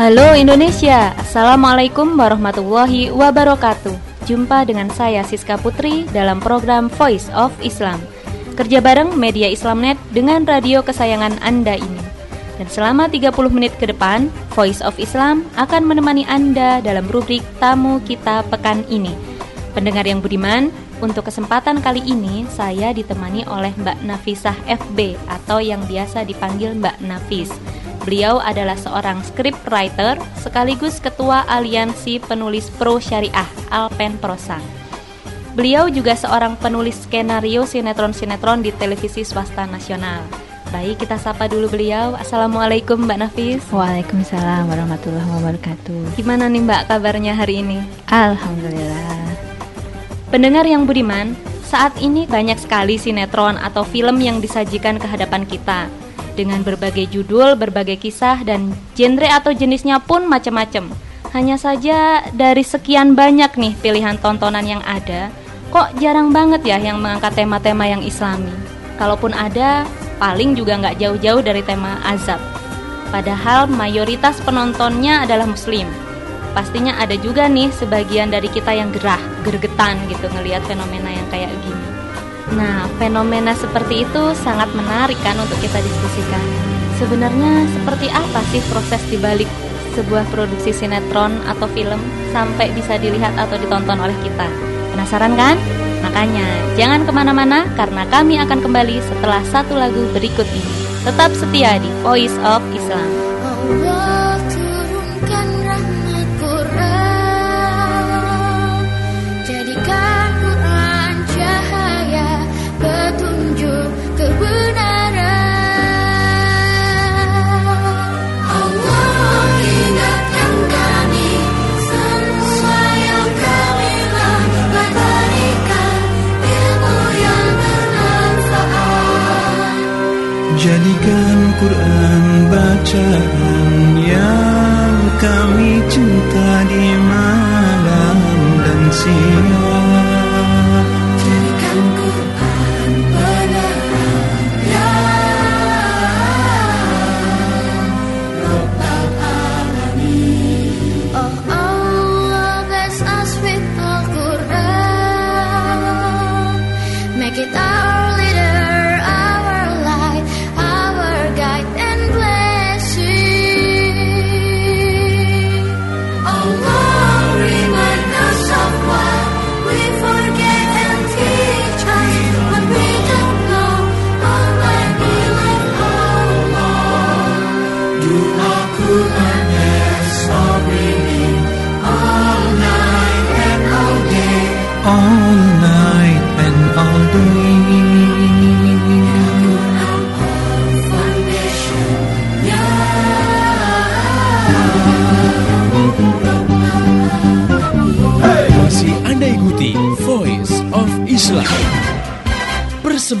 Halo Indonesia, Assalamualaikum warahmatullahi wabarakatuh. Jumpa dengan saya Siska Putri dalam program Voice of Islam. Kerja bareng Media Islamnet dengan radio kesayangan Anda ini. Dan selama 30 menit ke depan, Voice of Islam akan menemani Anda dalam rubrik Tamu Kita Pekan ini. Pendengar yang budiman, untuk kesempatan kali ini saya ditemani oleh Mbak Nafisah FB atau yang biasa dipanggil Mbak Nafis Beliau adalah seorang scriptwriter sekaligus ketua aliansi penulis pro syariah Alpen Prosa. Beliau juga seorang penulis skenario sinetron-sinetron di televisi swasta nasional. Baik, kita sapa dulu beliau. Assalamualaikum Mbak Nafis. Waalaikumsalam warahmatullahi wabarakatuh. Gimana nih Mbak kabarnya hari ini? Alhamdulillah. Pendengar yang budiman, saat ini banyak sekali sinetron atau film yang disajikan ke hadapan kita dengan berbagai judul, berbagai kisah dan genre atau jenisnya pun macam-macam. Hanya saja dari sekian banyak nih pilihan tontonan yang ada, kok jarang banget ya yang mengangkat tema-tema yang islami. Kalaupun ada, paling juga nggak jauh-jauh dari tema azab. Padahal mayoritas penontonnya adalah muslim. Pastinya ada juga nih sebagian dari kita yang gerah, gergetan gitu ngelihat fenomena yang kayak gini. Nah, fenomena seperti itu sangat menarik kan untuk kita diskusikan. Sebenarnya seperti apa sih proses dibalik sebuah produksi sinetron atau film sampai bisa dilihat atau ditonton oleh kita? Penasaran kan? Makanya jangan ke mana-mana karena kami akan kembali setelah satu lagu berikut ini. Tetap setia di Voice of Islam. Allah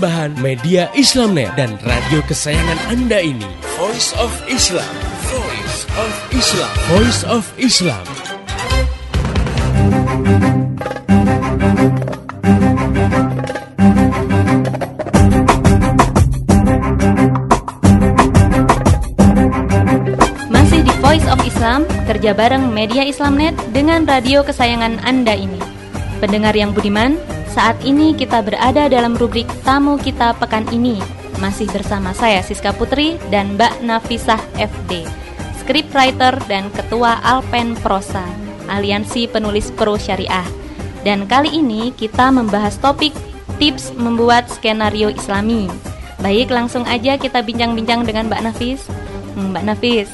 Persembahan media Islamnet dan radio kesayangan Anda ini. Voice of Islam. Voice of Islam. Voice of Islam. Masih di Voice of Islam, kerja bareng media Islamnet dengan radio kesayangan Anda ini. Pendengar yang budiman, saat ini kita berada dalam rubrik Tamu Kita Pekan ini. Masih bersama saya Siska Putri dan Mbak Nafisah FD, scriptwriter dan ketua Alpen Prosa, Aliansi Penulis Pro Syariah. Dan kali ini kita membahas topik tips membuat skenario Islami. Baik, langsung aja kita bincang-bincang dengan Mbak Nafis. Hmm, Mbak Nafis,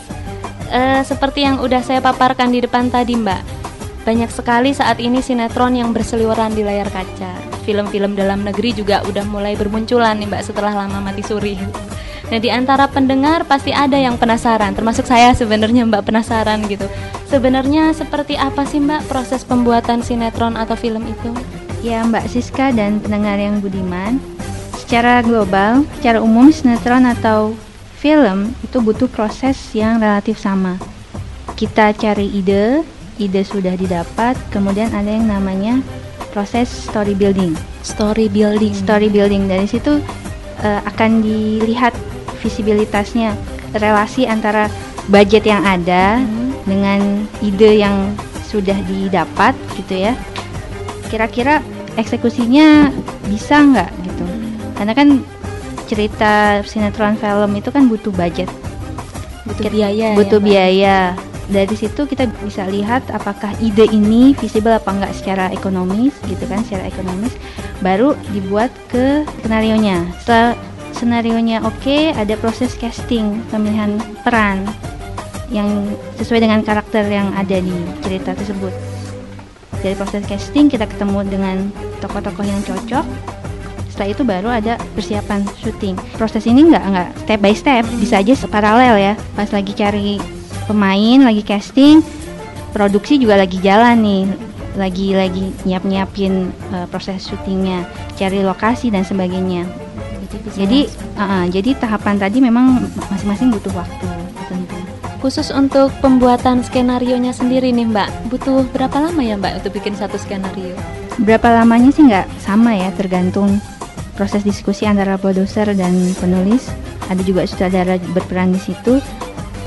eh, seperti yang udah saya paparkan di depan tadi Mbak, banyak sekali saat ini sinetron yang berseliweran di layar kaca. Film-film dalam negeri juga udah mulai bermunculan nih Mbak setelah lama mati suri. Nah di antara pendengar pasti ada yang penasaran, termasuk saya sebenarnya Mbak penasaran gitu. Sebenarnya seperti apa sih Mbak proses pembuatan sinetron atau film itu? Ya Mbak Siska dan pendengar yang budiman, secara global, secara umum sinetron atau film itu butuh proses yang relatif sama. Kita cari ide, ide sudah didapat, kemudian ada yang namanya proses story building. Story building. Story building dari situ eh, akan dilihat visibilitasnya, relasi antara budget yang ada dengan ide yang sudah didapat gitu ya. Kira-kira eksekusinya bisa nggak gitu? Karena kan cerita sinetron film itu kan butuh budget, butuh biaya. ya, butuh Mbak? biaya. Dari situ kita bisa lihat apakah ide ini visible apa enggak secara ekonomis gitu kan, secara ekonomis baru dibuat ke skenario nya. Setelah skenario nya oke, ada proses casting, pemilihan peran yang sesuai dengan karakter yang ada di cerita tersebut. Dari proses casting kita ketemu dengan tokoh-tokoh yang cocok. Setelah itu baru ada persiapan syuting. Proses ini nggak nggak step by step, bisa aja paralel ya. Pas lagi cari pemain, lagi casting, produksi juga lagi jalan nih, lagi lagi nyiap nyiapin proses syutingnya, cari lokasi dan sebagainya. Jadi, langsung. uh-uh, jadi tahapan tadi memang masing-masing butuh waktu tentu. khusus untuk pembuatan skenario nya sendiri nih Mbak, butuh berapa lama ya Mbak untuk bikin satu skenario? Berapa lamanya sih nggak sama ya, tergantung proses diskusi antara produser dan penulis. Ada juga sutradara berperan di situ.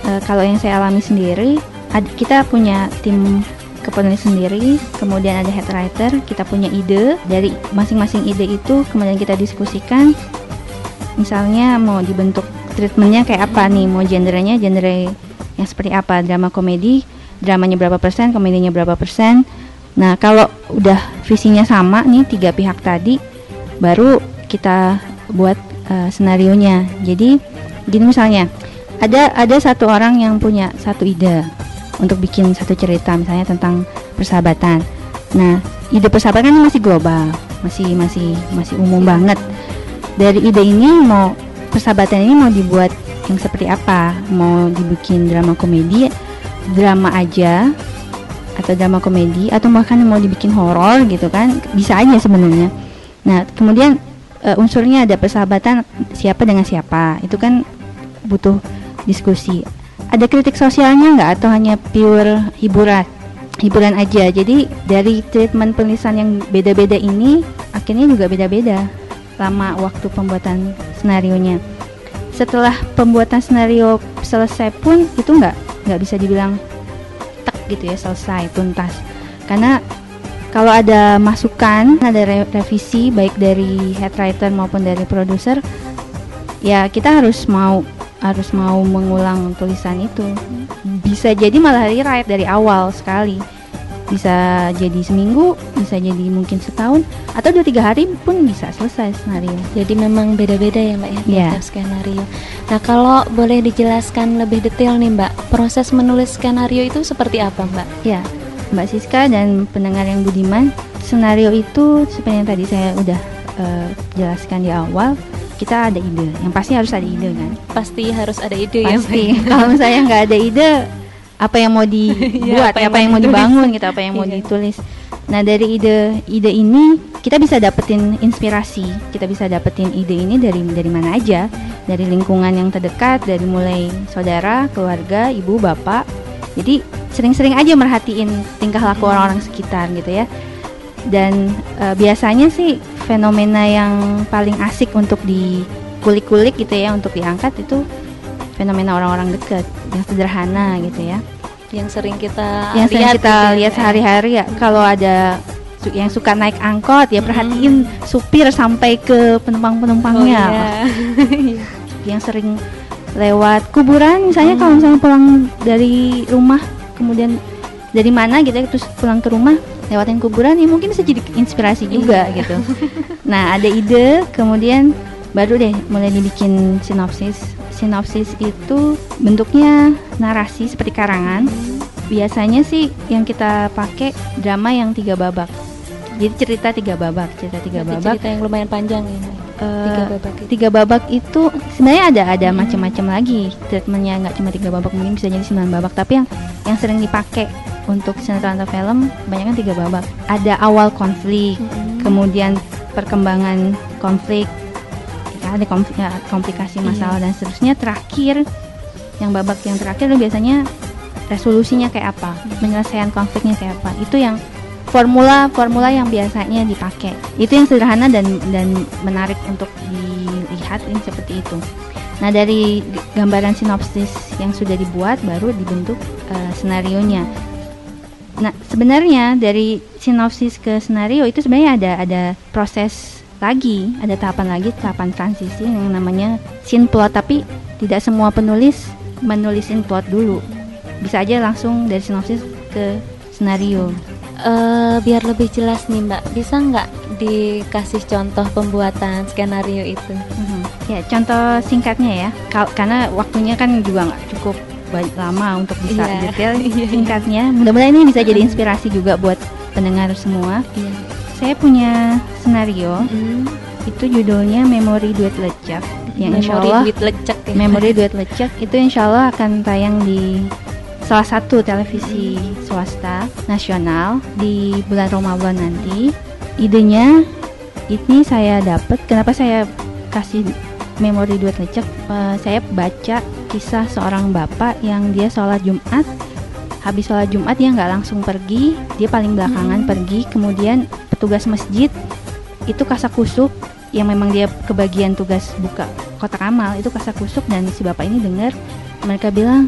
E, kalau yang saya alami sendiri, ad- kita punya tim kepenulis sendiri, kemudian ada head writer, kita punya ide dari masing-masing ide itu, kemudian kita diskusikan. Misalnya mau dibentuk treatmentnya kayak apa nih, mau genrenya genre yang seperti apa, drama komedi, dramanya berapa persen, komedinya berapa persen. Nah kalau udah visinya sama nih tiga pihak tadi, baru kita buat uh, senario nya. Jadi gini misalnya, ada ada satu orang yang punya satu ide untuk bikin satu cerita misalnya tentang persahabatan. Nah, ide persahabatan kan masih global, masih masih masih umum banget. Dari ide ini mau persahabatan ini mau dibuat yang seperti apa? Mau dibikin drama komedi, drama aja atau drama komedi atau bahkan mau dibikin horor gitu kan? Bisa aja sebenarnya. Nah, kemudian uh, unsurnya ada persahabatan siapa dengan siapa. Itu kan butuh diskusi. Ada kritik sosialnya nggak atau hanya pure hiburan? Hiburan aja. Jadi dari treatment penulisan yang beda-beda ini akhirnya juga beda-beda lama waktu pembuatan senarionya. Setelah pembuatan senario selesai pun itu nggak nggak bisa dibilang tek gitu ya selesai tuntas. Karena kalau ada masukan, ada re- revisi baik dari head writer maupun dari produser, ya kita harus mau harus mau mengulang tulisan itu. Bisa jadi malah rewrite dari awal sekali. Bisa jadi seminggu, bisa jadi mungkin setahun, atau dua tiga hari pun bisa selesai skenario. Jadi memang beda-beda ya Mbak ya Iya. tiap skenario. Nah kalau boleh dijelaskan lebih detail nih Mbak, proses menulis skenario itu seperti apa Mbak? Ya, Mbak Siska dan pendengar yang budiman, skenario itu seperti yang tadi saya udah eh, jelaskan di awal, kita ada ide. Yang pasti harus ada ide kan. Pasti harus ada ide ya. Pasti. Kalau misalnya nggak ada ide, apa yang mau dibuat, apa apa, yang yang mau dibangun gitu, apa yang mau Iya. ditulis. Nah dari ide ide ini kita bisa dapetin inspirasi, kita bisa dapetin ide ini dari dari mana aja, dari lingkungan yang terdekat, dari mulai saudara, keluarga, ibu, bapak. Jadi sering-sering aja merhatiin tingkah laku orang-orang sekitar gitu ya. Dan e, biasanya sih fenomena yang paling asik untuk dikulik-kulik gitu ya, untuk diangkat itu fenomena orang-orang dekat yang sederhana gitu ya yang sering kita yang sering lihat kita gitu ya, lihat Mbak. sehari-hari ya kalau ada su- yang suka naik angkot ya perhatiin supir sampai ke Oh, penumpang-penumpangnya iya. yang sering lewat kuburan misalnya kalau misalnya pulang dari rumah kemudian dari mana gitu ya terus pulang ke rumah lewatin kuburan ya mungkin bisa jadi inspirasi juga gitu. Nah ada ide kemudian baru deh mulai dibikin sinopsis. Sinopsis itu bentuknya narasi seperti karangan. Biasanya sih yang kita pakai drama yang tiga babak. Jadi cerita tiga babak cerita tiga Berarti babak. cerita yang lumayan panjang ini Eh, tiga babak itu. tiga babak itu sebenarnya ada ada macam-macam lagi. Treatmentnya nggak cuma tiga babak mungkin bisa jadi sembilan babak. Tapi yang yang sering dipakai untuk sinetron atau film kebanyakan tiga babak. Ada awal konflik kemudian perkembangan konflik ya, ada konflik, ya, komplikasi masalah dan seterusnya. Terakhir yang babak yang terakhir itu biasanya resolusinya kayak apa penyelesaian konfliknya kayak apa. Itu yang formula formula yang biasanya dipakai. Itu yang sederhana dan dan menarik untuk dilihat ini seperti itu. Nah dari gambaran sinopsis yang sudah dibuat baru dibentuk eh, senarionya nah sebenarnya dari sinopsis ke senario itu sebenarnya ada ada proses lagi ada tahapan lagi tahapan transisi yang namanya scene plot. Tapi tidak semua penulis menulisin plot dulu. Bisa aja langsung dari sinopsis ke senario. Eh, biar lebih jelas nih Mbak, bisa nggak dikasih contoh pembuatan skenario itu? Mhm. Ya, contoh singkatnya ya, Kal- karena waktunya kan juga nggak cukup banyak lama untuk bisa Iya. detail. Iya, iya. Singkatnya, mudah-mudahan ini bisa jadi inspirasi juga buat pendengar semua. Iya. Saya punya senario, Mm. itu judulnya Memori Duet Lecek, yang insya Memori Allah duit lecek ya. Memori Duet Lecek itu insya Allah akan tayang di salah satu televisi swasta nasional di bulan Ramadan nanti. Idenya ini saya dapat. Kenapa saya kasih Memori Duet Lecek? Eh, saya baca kisah seorang bapak yang dia sholat Jumat. Habis sholat Jumat dia nggak langsung pergi, dia paling belakangan pergi. Kemudian petugas masjid itu kasak kusuk yang memang dia kebagian tugas buka kotak amal itu kasak kusuk dan si bapak ini dengar mereka bilang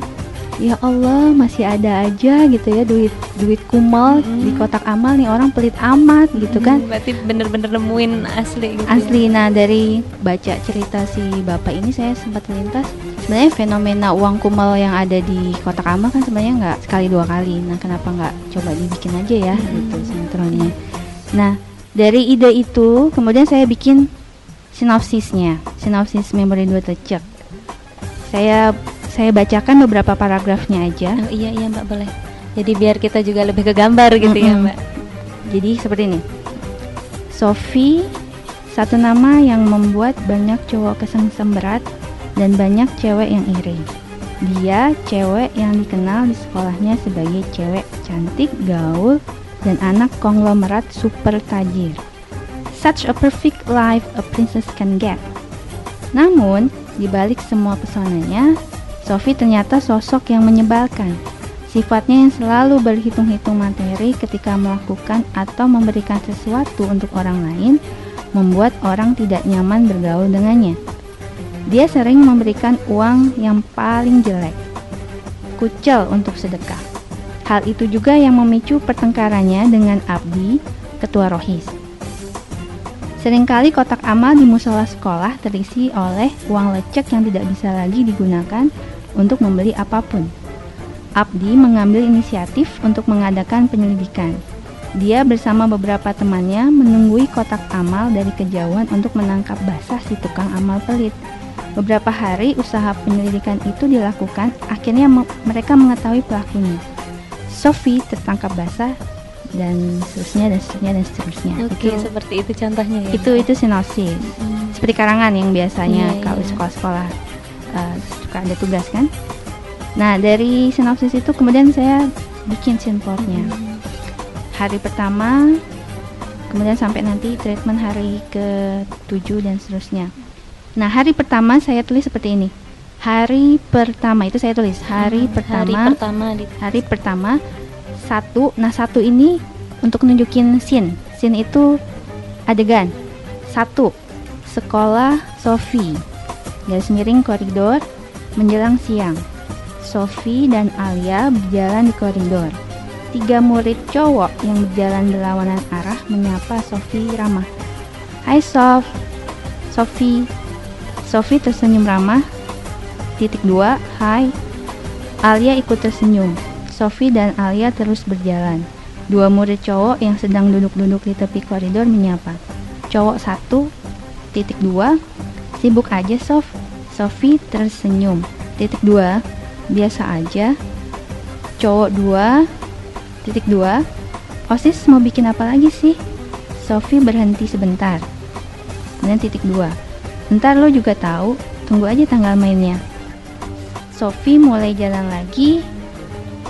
ya Allah masih ada aja gitu ya duit duit kumal di kotak amal nih orang pelit amat gitu kan. Hmm, Berarti bener-bener nemuin asli gitu. asli nah dari baca cerita si bapak ini saya sempat lintas sebenarnya fenomena uang kumal yang ada di kotak amal kan sebenarnya nggak sekali dua kali. Nah kenapa nggak coba dibikin aja ya gitu sinetronnya. Nah dari ide itu kemudian saya bikin sinopsisnya sinopsis memori dua lecek saya saya bacakan beberapa paragrafnya aja Oh, iya iya Mbak boleh. Jadi biar kita juga lebih ke gambar gitu ya Mm-mm. Mbak. Jadi seperti ini. Sophie satu nama yang membuat banyak cowok kesengsem berat dan banyak cewek yang iri. Dia cewek yang dikenal di sekolahnya sebagai cewek cantik, gaul, dan anak konglomerat super tajir. Such a perfect life a princess can get. Namun, di balik semua pesonanya, Sophie ternyata sosok yang menyebalkan. Sifatnya yang selalu berhitung-hitung materi ketika melakukan atau memberikan sesuatu untuk orang lain membuat orang tidak nyaman bergaul dengannya. Dia sering memberikan uang yang paling jelek, kucel untuk sedekah. Hal itu juga yang memicu pertengkarannya dengan Abdi, ketua Rohis. Seringkali kotak amal di musola sekolah terisi oleh uang lecek yang tidak bisa lagi digunakan untuk membeli apa pun. Abdi mengambil inisiatif untuk mengadakan penyelidikan. Dia bersama beberapa temannya menunggui kotak amal dari kejauhan untuk menangkap basah si tukang amal pelit. Beberapa hari usaha penyelidikan itu dilakukan, akhirnya me- mereka mengetahui pelakunya. Sophie tertangkap basah dan seterusnya dan seterusnya dan seterusnya. Oke, Itu seperti itu contohnya ya. itu itu sinopsis seperti karangan yang biasanya iya, kalau iya. sekolah-sekolah uh, suka ada tugas kan nah dari sinopsis itu kemudian saya bikin scene plotnya hari pertama, kemudian sampai nanti treatment hari ke-7 dan seterusnya. Nah, hari pertama saya tulis seperti ini. Hari pertama itu saya tulis hari Hmm, pertama. Hari pertama hari pertama satu. Nah satu ini untuk nunjukin scene. Scene itu adegan. Satu sekolah Sofi garis miring koridor menjelang siang. Sofi dan Alia berjalan di koridor. Tiga murid cowok yang berjalan berlawanan arah menyapa Sofi ramah. Hai Sof. Sofi Sofi tersenyum ramah. Titik dua Hai. Alia ikut tersenyum. Sofi dan Alia terus berjalan. Dua murid cowok yang sedang duduk-duduk di tepi koridor menyapa. Cowok satu, titik dua, sibuk aja Sof. Sofi tersenyum. Titik dua, biasa aja. Cowok dua, titik dua, osis mau bikin apa lagi sih? Sofi berhenti sebentar. Kemudian titik dua, ntar lo juga tahu, tunggu aja tanggal mainnya. Sofi mulai jalan lagi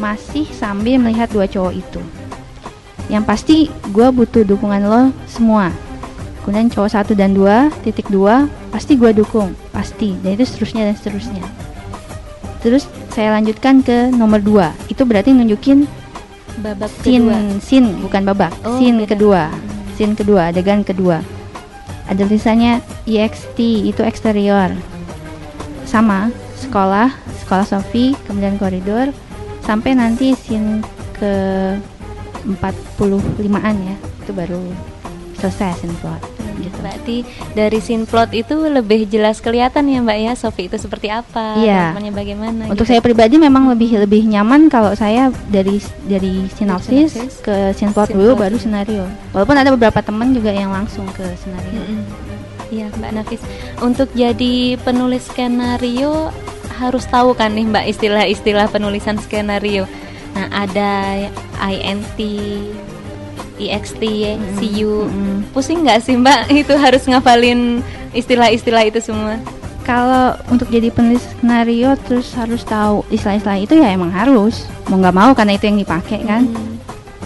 masih sambil melihat dua cowok itu. Yang pasti gue butuh dukungan lo semua. Kemudian cowok satu dan dua titik dua pasti gue dukung pasti dan itu seterusnya dan seterusnya. Terus saya lanjutkan ke nomor dua itu berarti nunjukin babak scene kedua. scene bukan babak Oh, scene beda. kedua scene kedua adegan kedua ada tulisannya EXT itu eksterior sama sekolah sekolah Sofi kemudian koridor sampai nanti scene ke 45an ya itu baru selesai scene plot gitu. Berarti dari scene plot itu lebih jelas kelihatan ya Mbak ya Sofi itu seperti apa, Iya. temannya bagaimana. Untuk gitu. saya pribadi memang lebih lebih nyaman kalau saya dari dari sinopsis sinopsis ke scene plot dulu baru dulu. skenario. Walaupun ada beberapa teman juga yang langsung ke skenario. Mm-mm. Iya Mbak Nafis. Untuk jadi penulis skenario harus tahu kan nih Mbak istilah-istilah penulisan skenario. Nah ada INT, EXT, CU. Mm-mm. Pusing nggak sih Mbak itu harus ngafalin istilah-istilah itu semua? Kalau untuk jadi penulis skenario terus harus tahu istilah-istilah itu ya emang harus mau nggak mau karena itu yang dipakai kan. Hmm.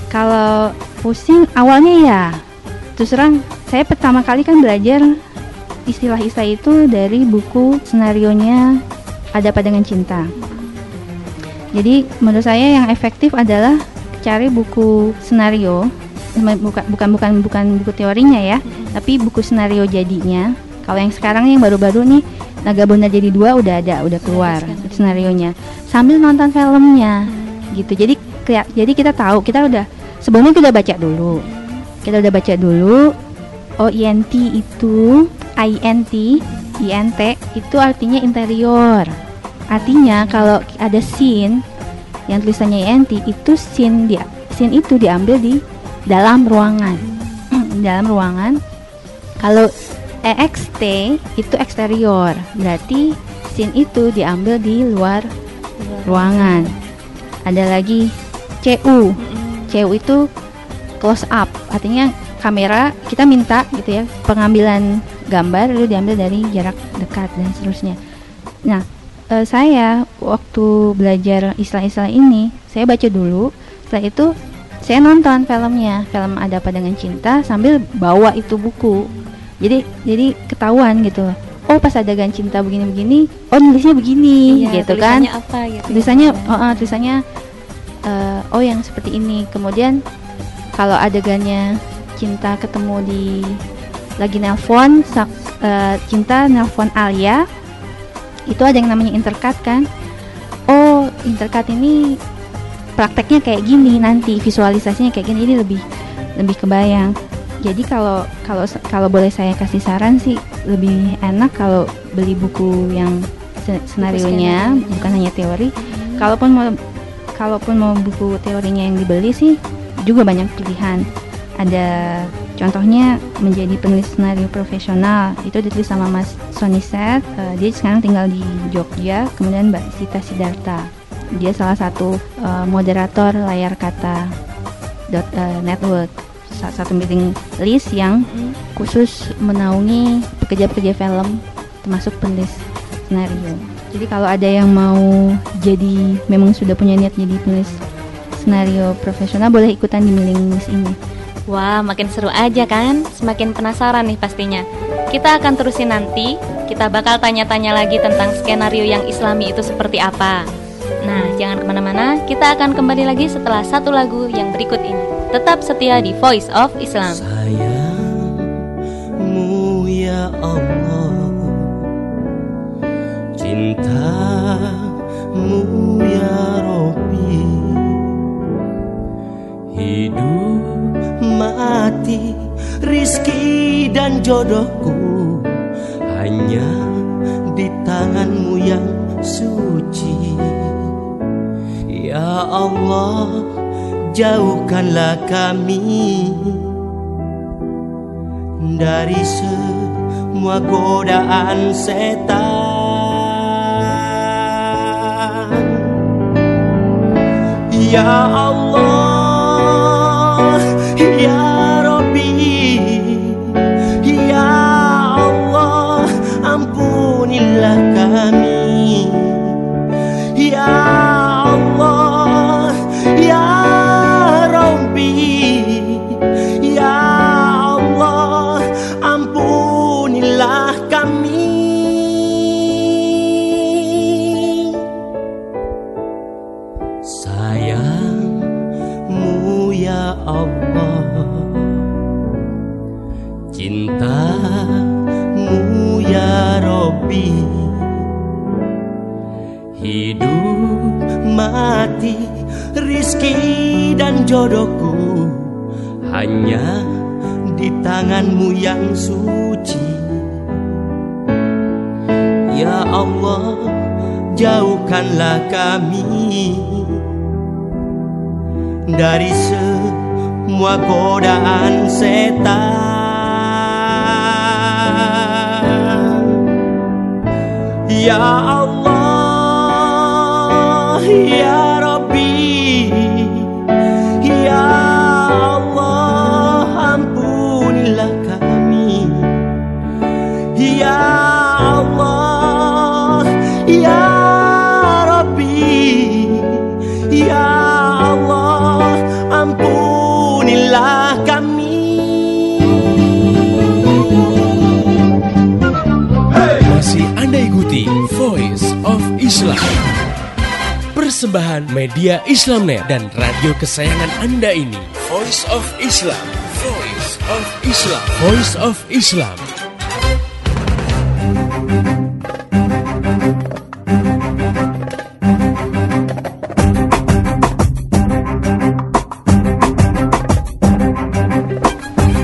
Kalau pusing awalnya ya terus terang saya pertama kali kan belajar istilah-istilah itu dari buku senarionya ada pada dengan cinta. Jadi menurut saya yang efektif adalah cari buku senario bukan bukan bukan bukan buku teorinya ya, tapi buku senario jadinya. Kalau yang sekarang yang baru-baru nih Naga Bonar jadi dua udah ada, udah keluar skenario. senarionya. Sambil nonton filmnya, gitu. Jadi jadi kita tahu kita udah sebelumnya kita udah baca dulu. Kita udah baca dulu. Oh INT itu INT INT itu artinya interior. Artinya kalau ada scene yang tulisannya INT itu scene dia scene itu diambil di dalam ruangan. dalam ruangan. Kalau EXT itu eksterior, berarti scene itu diambil di luar ruangan. Ada lagi CU. CU itu close up, artinya kamera kita minta gitu ya pengambilan gambar itu diambil dari jarak dekat dan seterusnya. Nah, eh, saya waktu belajar istilah-istilah ini, saya baca dulu. Setelah itu saya nonton filmnya, film Ada Apa Dengan Cinta sambil bawa itu buku. Jadi jadi ketahuan gitu. Oh, pas adegan cinta begini-begini, oh nulisnya begini Iya, gitu kan tulisannya apa gitu. tulisannya ya. oh, oh, tulisannya eh, oh yang seperti ini kemudian kalau adegannya cinta ketemu di lagi nelpon sak- eh, cinta nelpon Alia. Itu ada yang namanya intercut kan? Oh intercut ini prakteknya kayak gini nanti visualisasinya kayak gini jadi lebih lebih kebayang. Jadi kalau kalau kalau boleh saya kasih saran sih lebih enak kalau beli buku yang se- senarionya skenario. bukan hanya teori. Kalaupun mau kalaupun mau buku teorinya yang dibeli sih juga banyak pilihan. Ada contohnya menjadi penulis senario profesional itu ditulis sama Mas Sony Set Eh, dia sekarang tinggal di Jogja kemudian Mbak Sita Sidarta dia salah satu eh, moderator layar kata dot, eh, network satu meeting list yang khusus menaungi pekerja-pekerja film termasuk penulis skenario. Jadi kalau ada yang mau jadi memang sudah punya niat jadi penulis senario profesional boleh ikutan di mailing list ini. Wah, makin seru aja kan? Semakin penasaran nih pastinya. Kita akan terusin nanti. Kita bakal tanya-tanya lagi tentang skenario yang islami itu seperti apa. Nah, jangan ke mana-mana. Kita akan kembali lagi setelah satu lagu yang berikut ini. Tetap setia di Voice of Islam. Sayangmu ya Allah mati Rizki dan jodohku Hanya di tanganmu yang suci. Ya Allah jauhkanlah kami Dari semua godaan setan. Ya Allah setan Ya Islam. Persembahan media Islamnet dan radio kesayangan Anda ini. Voice of Islam. Voice of Islam. Voice of Islam.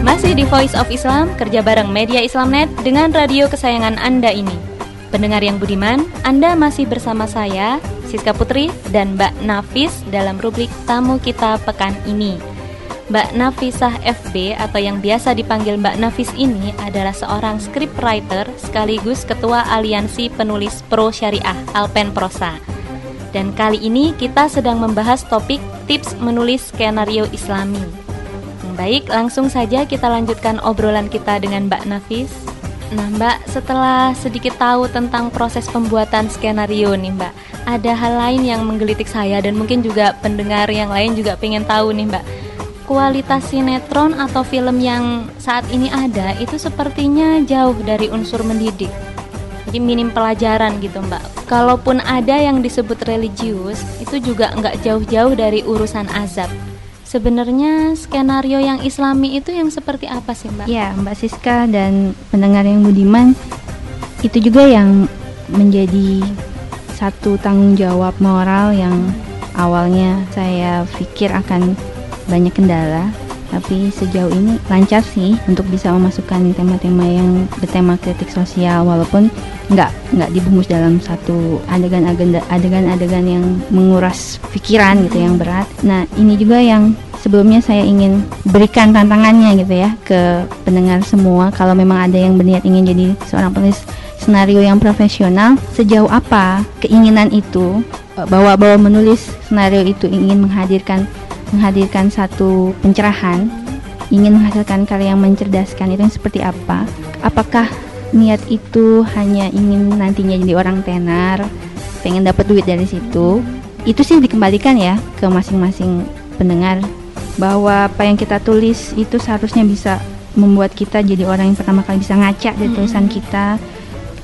Masih di Voice of Islam, kerja bareng media Islamnet dengan radio kesayangan Anda ini. Pendengar yang budiman, Anda masih bersama saya, Siska Putri, dan Mbak Nafis dalam rubrik Tamu Kita Pekan ini. Mbak Nafisah FB atau yang biasa dipanggil Mbak Nafis ini adalah seorang scriptwriter sekaligus ketua aliansi penulis pro syariah Alpen Prosa. Dan kali ini kita sedang membahas topik tips menulis skenario islami. Baik, langsung saja kita lanjutkan obrolan kita dengan Mbak Nafis. Nah, Mbak, setelah sedikit tahu tentang proses pembuatan skenario nih, Mbak, ada hal lain yang menggelitik saya dan mungkin juga pendengar yang lain juga pengen tahu nih, Mbak. Kualitas sinetron atau film yang saat ini ada itu sepertinya jauh dari unsur mendidik. Jadi minim pelajaran gitu, Mbak. Kalaupun ada yang disebut religius, itu juga nggak jauh-jauh dari urusan azab. Sebenarnya skenario yang islami itu yang seperti apa sih Mbak? Ya, Mbak Siska dan pendengar yang budiman, itu juga yang menjadi satu tanggung jawab moral yang awalnya saya pikir akan banyak kendala, tapi sejauh ini lancar sih untuk bisa memasukkan tema-tema yang bertema kritik sosial walaupun nggak nggak dibungkus dalam satu adegan-adegan adegan-adegan yang menguras pikiran gitu yang berat. Nah ini juga yang sebelumnya saya ingin berikan tantangannya gitu ya ke pendengar semua kalau memang ada yang berniat ingin jadi seorang penulis senario yang profesional sejauh apa keinginan itu eh, bahwa bahwa menulis senario itu ingin menghadirkan menghadirkan satu pencerahan ingin menghasilkan karya yang mencerdaskan itu yang seperti apa? Apakah niat itu hanya ingin nantinya jadi orang tenar pengen dapat duit dari situ? Itu sih dikembalikan ya ke masing-masing pendengar bahwa apa yang kita tulis itu seharusnya bisa membuat kita jadi orang yang pertama kali bisa ngaca dari tulisan kita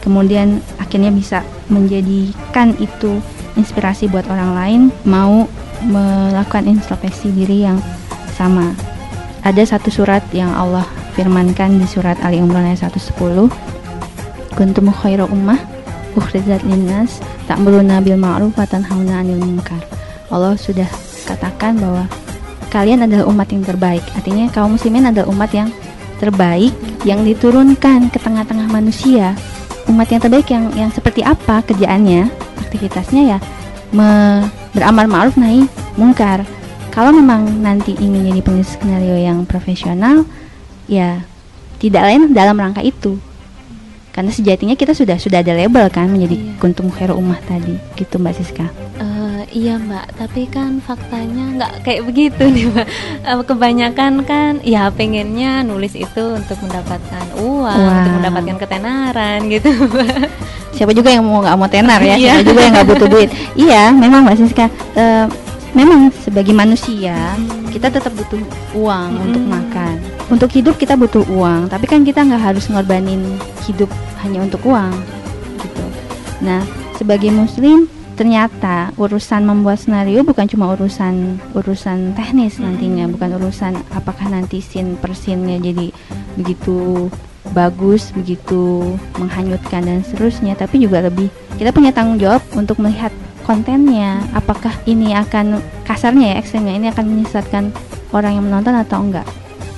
kemudian akhirnya bisa menjadikan itu inspirasi buat orang lain mau melakukan introspeksi diri yang sama. Ada satu surat yang Allah firmankan di surat Ali Imran ayat 110 kuntum khairu ummah ukhrijat linnas ta'muruna bil ma'ruf wa tanhauna 'anil munkar. Allah sudah katakan bahwa kalian adalah umat yang terbaik. Artinya kaum muslimin adalah umat yang terbaik yang diturunkan ke tengah-tengah manusia. Umat yang terbaik yang yang seperti apa kerjaannya aktivitasnya ya beramal ma'ruf nahi mungkar. Kalau memang nanti ingin jadi penulis skenario yang profesional ya tidak lain dalam rangka itu. Karena sejatinya kita sudah sudah ada label kan menjadi Iya. kuntum khairu ummah tadi. Gitu mbak Siska. Eh, iya mbak, tapi kan faktanya nggak kayak begitu nih mbak. Eh, kebanyakan kan, ya pengennya nulis itu untuk mendapatkan uang, Wah. untuk mendapatkan ketenaran gitu mbak. siapa juga yang mau nggak mau tenar ya Iya. siapa juga yang nggak butuh duit iya memang mbak Siska Eh, memang sebagai manusia kita tetap butuh uang untuk makan untuk hidup kita butuh uang tapi kan kita nggak harus ngorbanin hidup hanya untuk uang gitu nah sebagai muslim ternyata urusan membuat skenario bukan cuma urusan urusan teknis nantinya bukan urusan apakah nanti scene per scene-nya jadi begitu bagus begitu menghanyutkan dan seterusnya tapi juga lebih kita punya tanggung jawab untuk melihat kontennya. Apakah ini akan kasarnya ya ekstrimnya ini akan menyesatkan orang yang menonton atau enggak?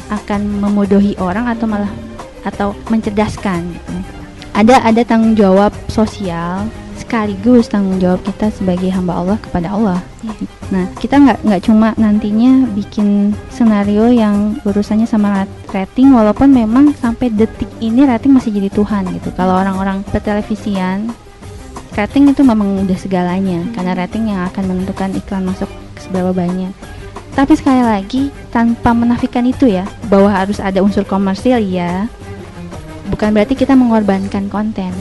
Akan memodohi orang atau malah atau mencerdaskan? Gitu. ada ada tanggung jawab sosial sekaligus tanggung jawab kita sebagai hamba Allah kepada Allah. Nah kita nggak nggak cuma nantinya bikin senario yang urusannya sama rat- rating walaupun memang sampai detik ini rating masih jadi Tuhan gitu. Kalau orang-orang pertelevisian rating itu memang udah segalanya karena rating yang akan menentukan iklan masuk seberapa banyak. Tapi sekali lagi tanpa menafikan itu ya bahwa harus ada unsur komersil ya bukan berarti kita mengorbankan konten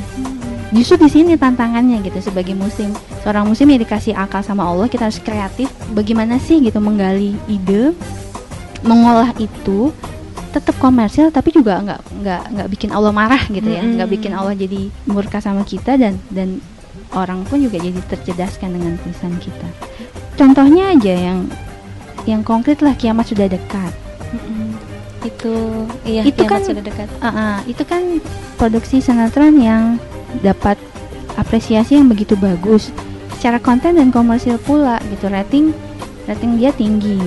justru di sini tantangannya gitu sebagai muslim. Seorang muslim yang dikasih akal sama Allah kita harus kreatif. Bagaimana sih gitu menggali ide mengolah itu tetap komersil tapi juga nggak nggak nggak bikin Allah marah gitu ya. Nggak bikin Allah jadi murka sama kita dan dan orang pun juga jadi tercerdaskan dengan tulisan kita. Contohnya aja yang yang konkret lah kiamat sudah dekat. Itu, iya Itu kiamat kan- sudah dekat. Ah, ah, itu kan produksi sinetron yang dapat apresiasi yang begitu bagus. Secara konten dan komersil pula gitu rating rating dia tinggi.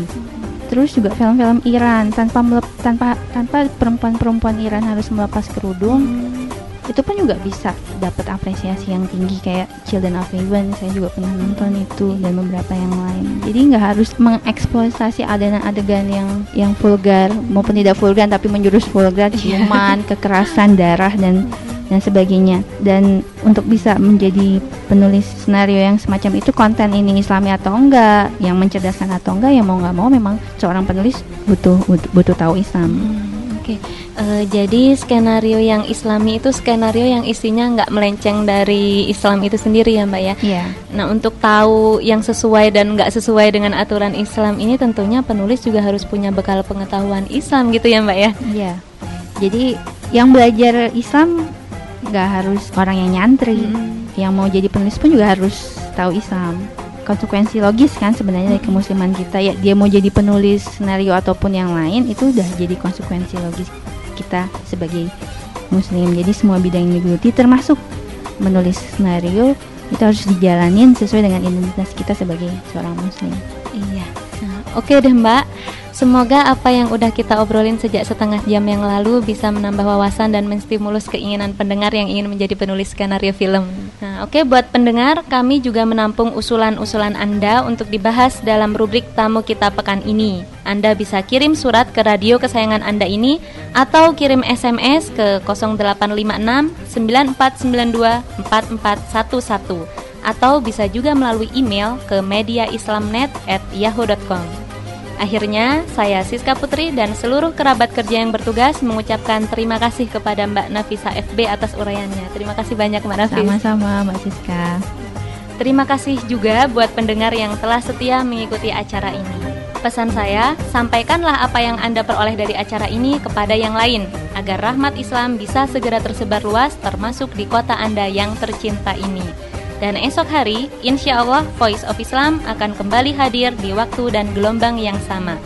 Terus juga film-film Iran tanpa melep- tanpa tanpa perempuan-perempuan Iran harus melepas kerudung itu pun juga bisa dapat apresiasi yang tinggi kayak Children of Heaven saya juga pernah nonton itu dan beberapa yang lain. Jadi nggak harus mengeksploitasi adegan-adegan yang yang vulgar maupun tidak vulgar tapi menjurus vulgar ciuman kekerasan darah dan dan sebagainya dan untuk bisa menjadi penulis skenario yang semacam itu konten ini islami atau enggak yang mencerdaskan atau enggak ya mau nggak mau memang seorang penulis butuh butuh, butuh tahu Islam Hmm, Oke, Eh, jadi skenario yang Islami itu skenario yang isinya nggak melenceng dari Islam itu sendiri ya Mbak ya. Iya. Nah untuk tahu yang sesuai dan nggak sesuai dengan aturan Islam ini tentunya penulis juga harus punya bekal pengetahuan Islam gitu ya Mbak ya. Iya. Jadi yang belajar Islam nggak harus orang yang nyantri. Yang mau jadi penulis pun juga harus tahu Islam. Konsekuensi logis kan sebenarnya dari kemusliman kita ya dia mau jadi penulis skenario ataupun yang lain itu udah jadi konsekuensi logis kita sebagai muslim. Jadi semua bidang yang digeluti termasuk menulis skenario itu harus dijalanin sesuai dengan identitas kita sebagai seorang muslim. Iya. Nah, oke deh Mbak. Semoga apa yang udah kita obrolin sejak setengah jam yang lalu bisa menambah wawasan dan menstimulus keinginan pendengar yang ingin menjadi penulis skenario film. Nah, oke buat pendengar, kami juga menampung usulan-usulan Anda untuk dibahas dalam rubrik tamu kita pekan ini. Anda bisa kirim surat ke radio kesayangan Anda ini atau kirim SMS ke 0856 9492 4411 atau bisa juga melalui email ke mediaislamnet@yahoo.com. Akhirnya, saya Siska Putri dan seluruh kerabat kerja yang bertugas mengucapkan terima kasih kepada Mbak Nafisa FB atas uraiannya. Terima kasih banyak Mbak Nafis. Sama-sama Mbak Siska. Terima kasih juga buat pendengar yang telah setia mengikuti acara ini. Pesan saya, sampaikanlah apa yang Anda peroleh dari acara ini kepada yang lain, agar rahmat Islam bisa segera tersebar luas termasuk di kota Anda yang tercinta ini. Dan esok hari, insya Allah Voice of Islam akan kembali hadir di waktu dan gelombang yang sama.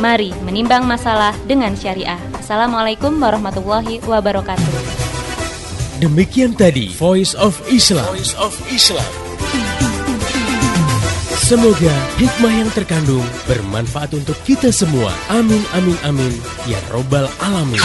Mari menimbang masalah dengan syariah. Assalamualaikum warahmatullahi wabarakatuh. Demikian tadi Voice of Islam. Voice of Islam. Semoga hikmah yang terkandung bermanfaat untuk kita semua. Amin, amin, amin. Ya Robbal Alamin.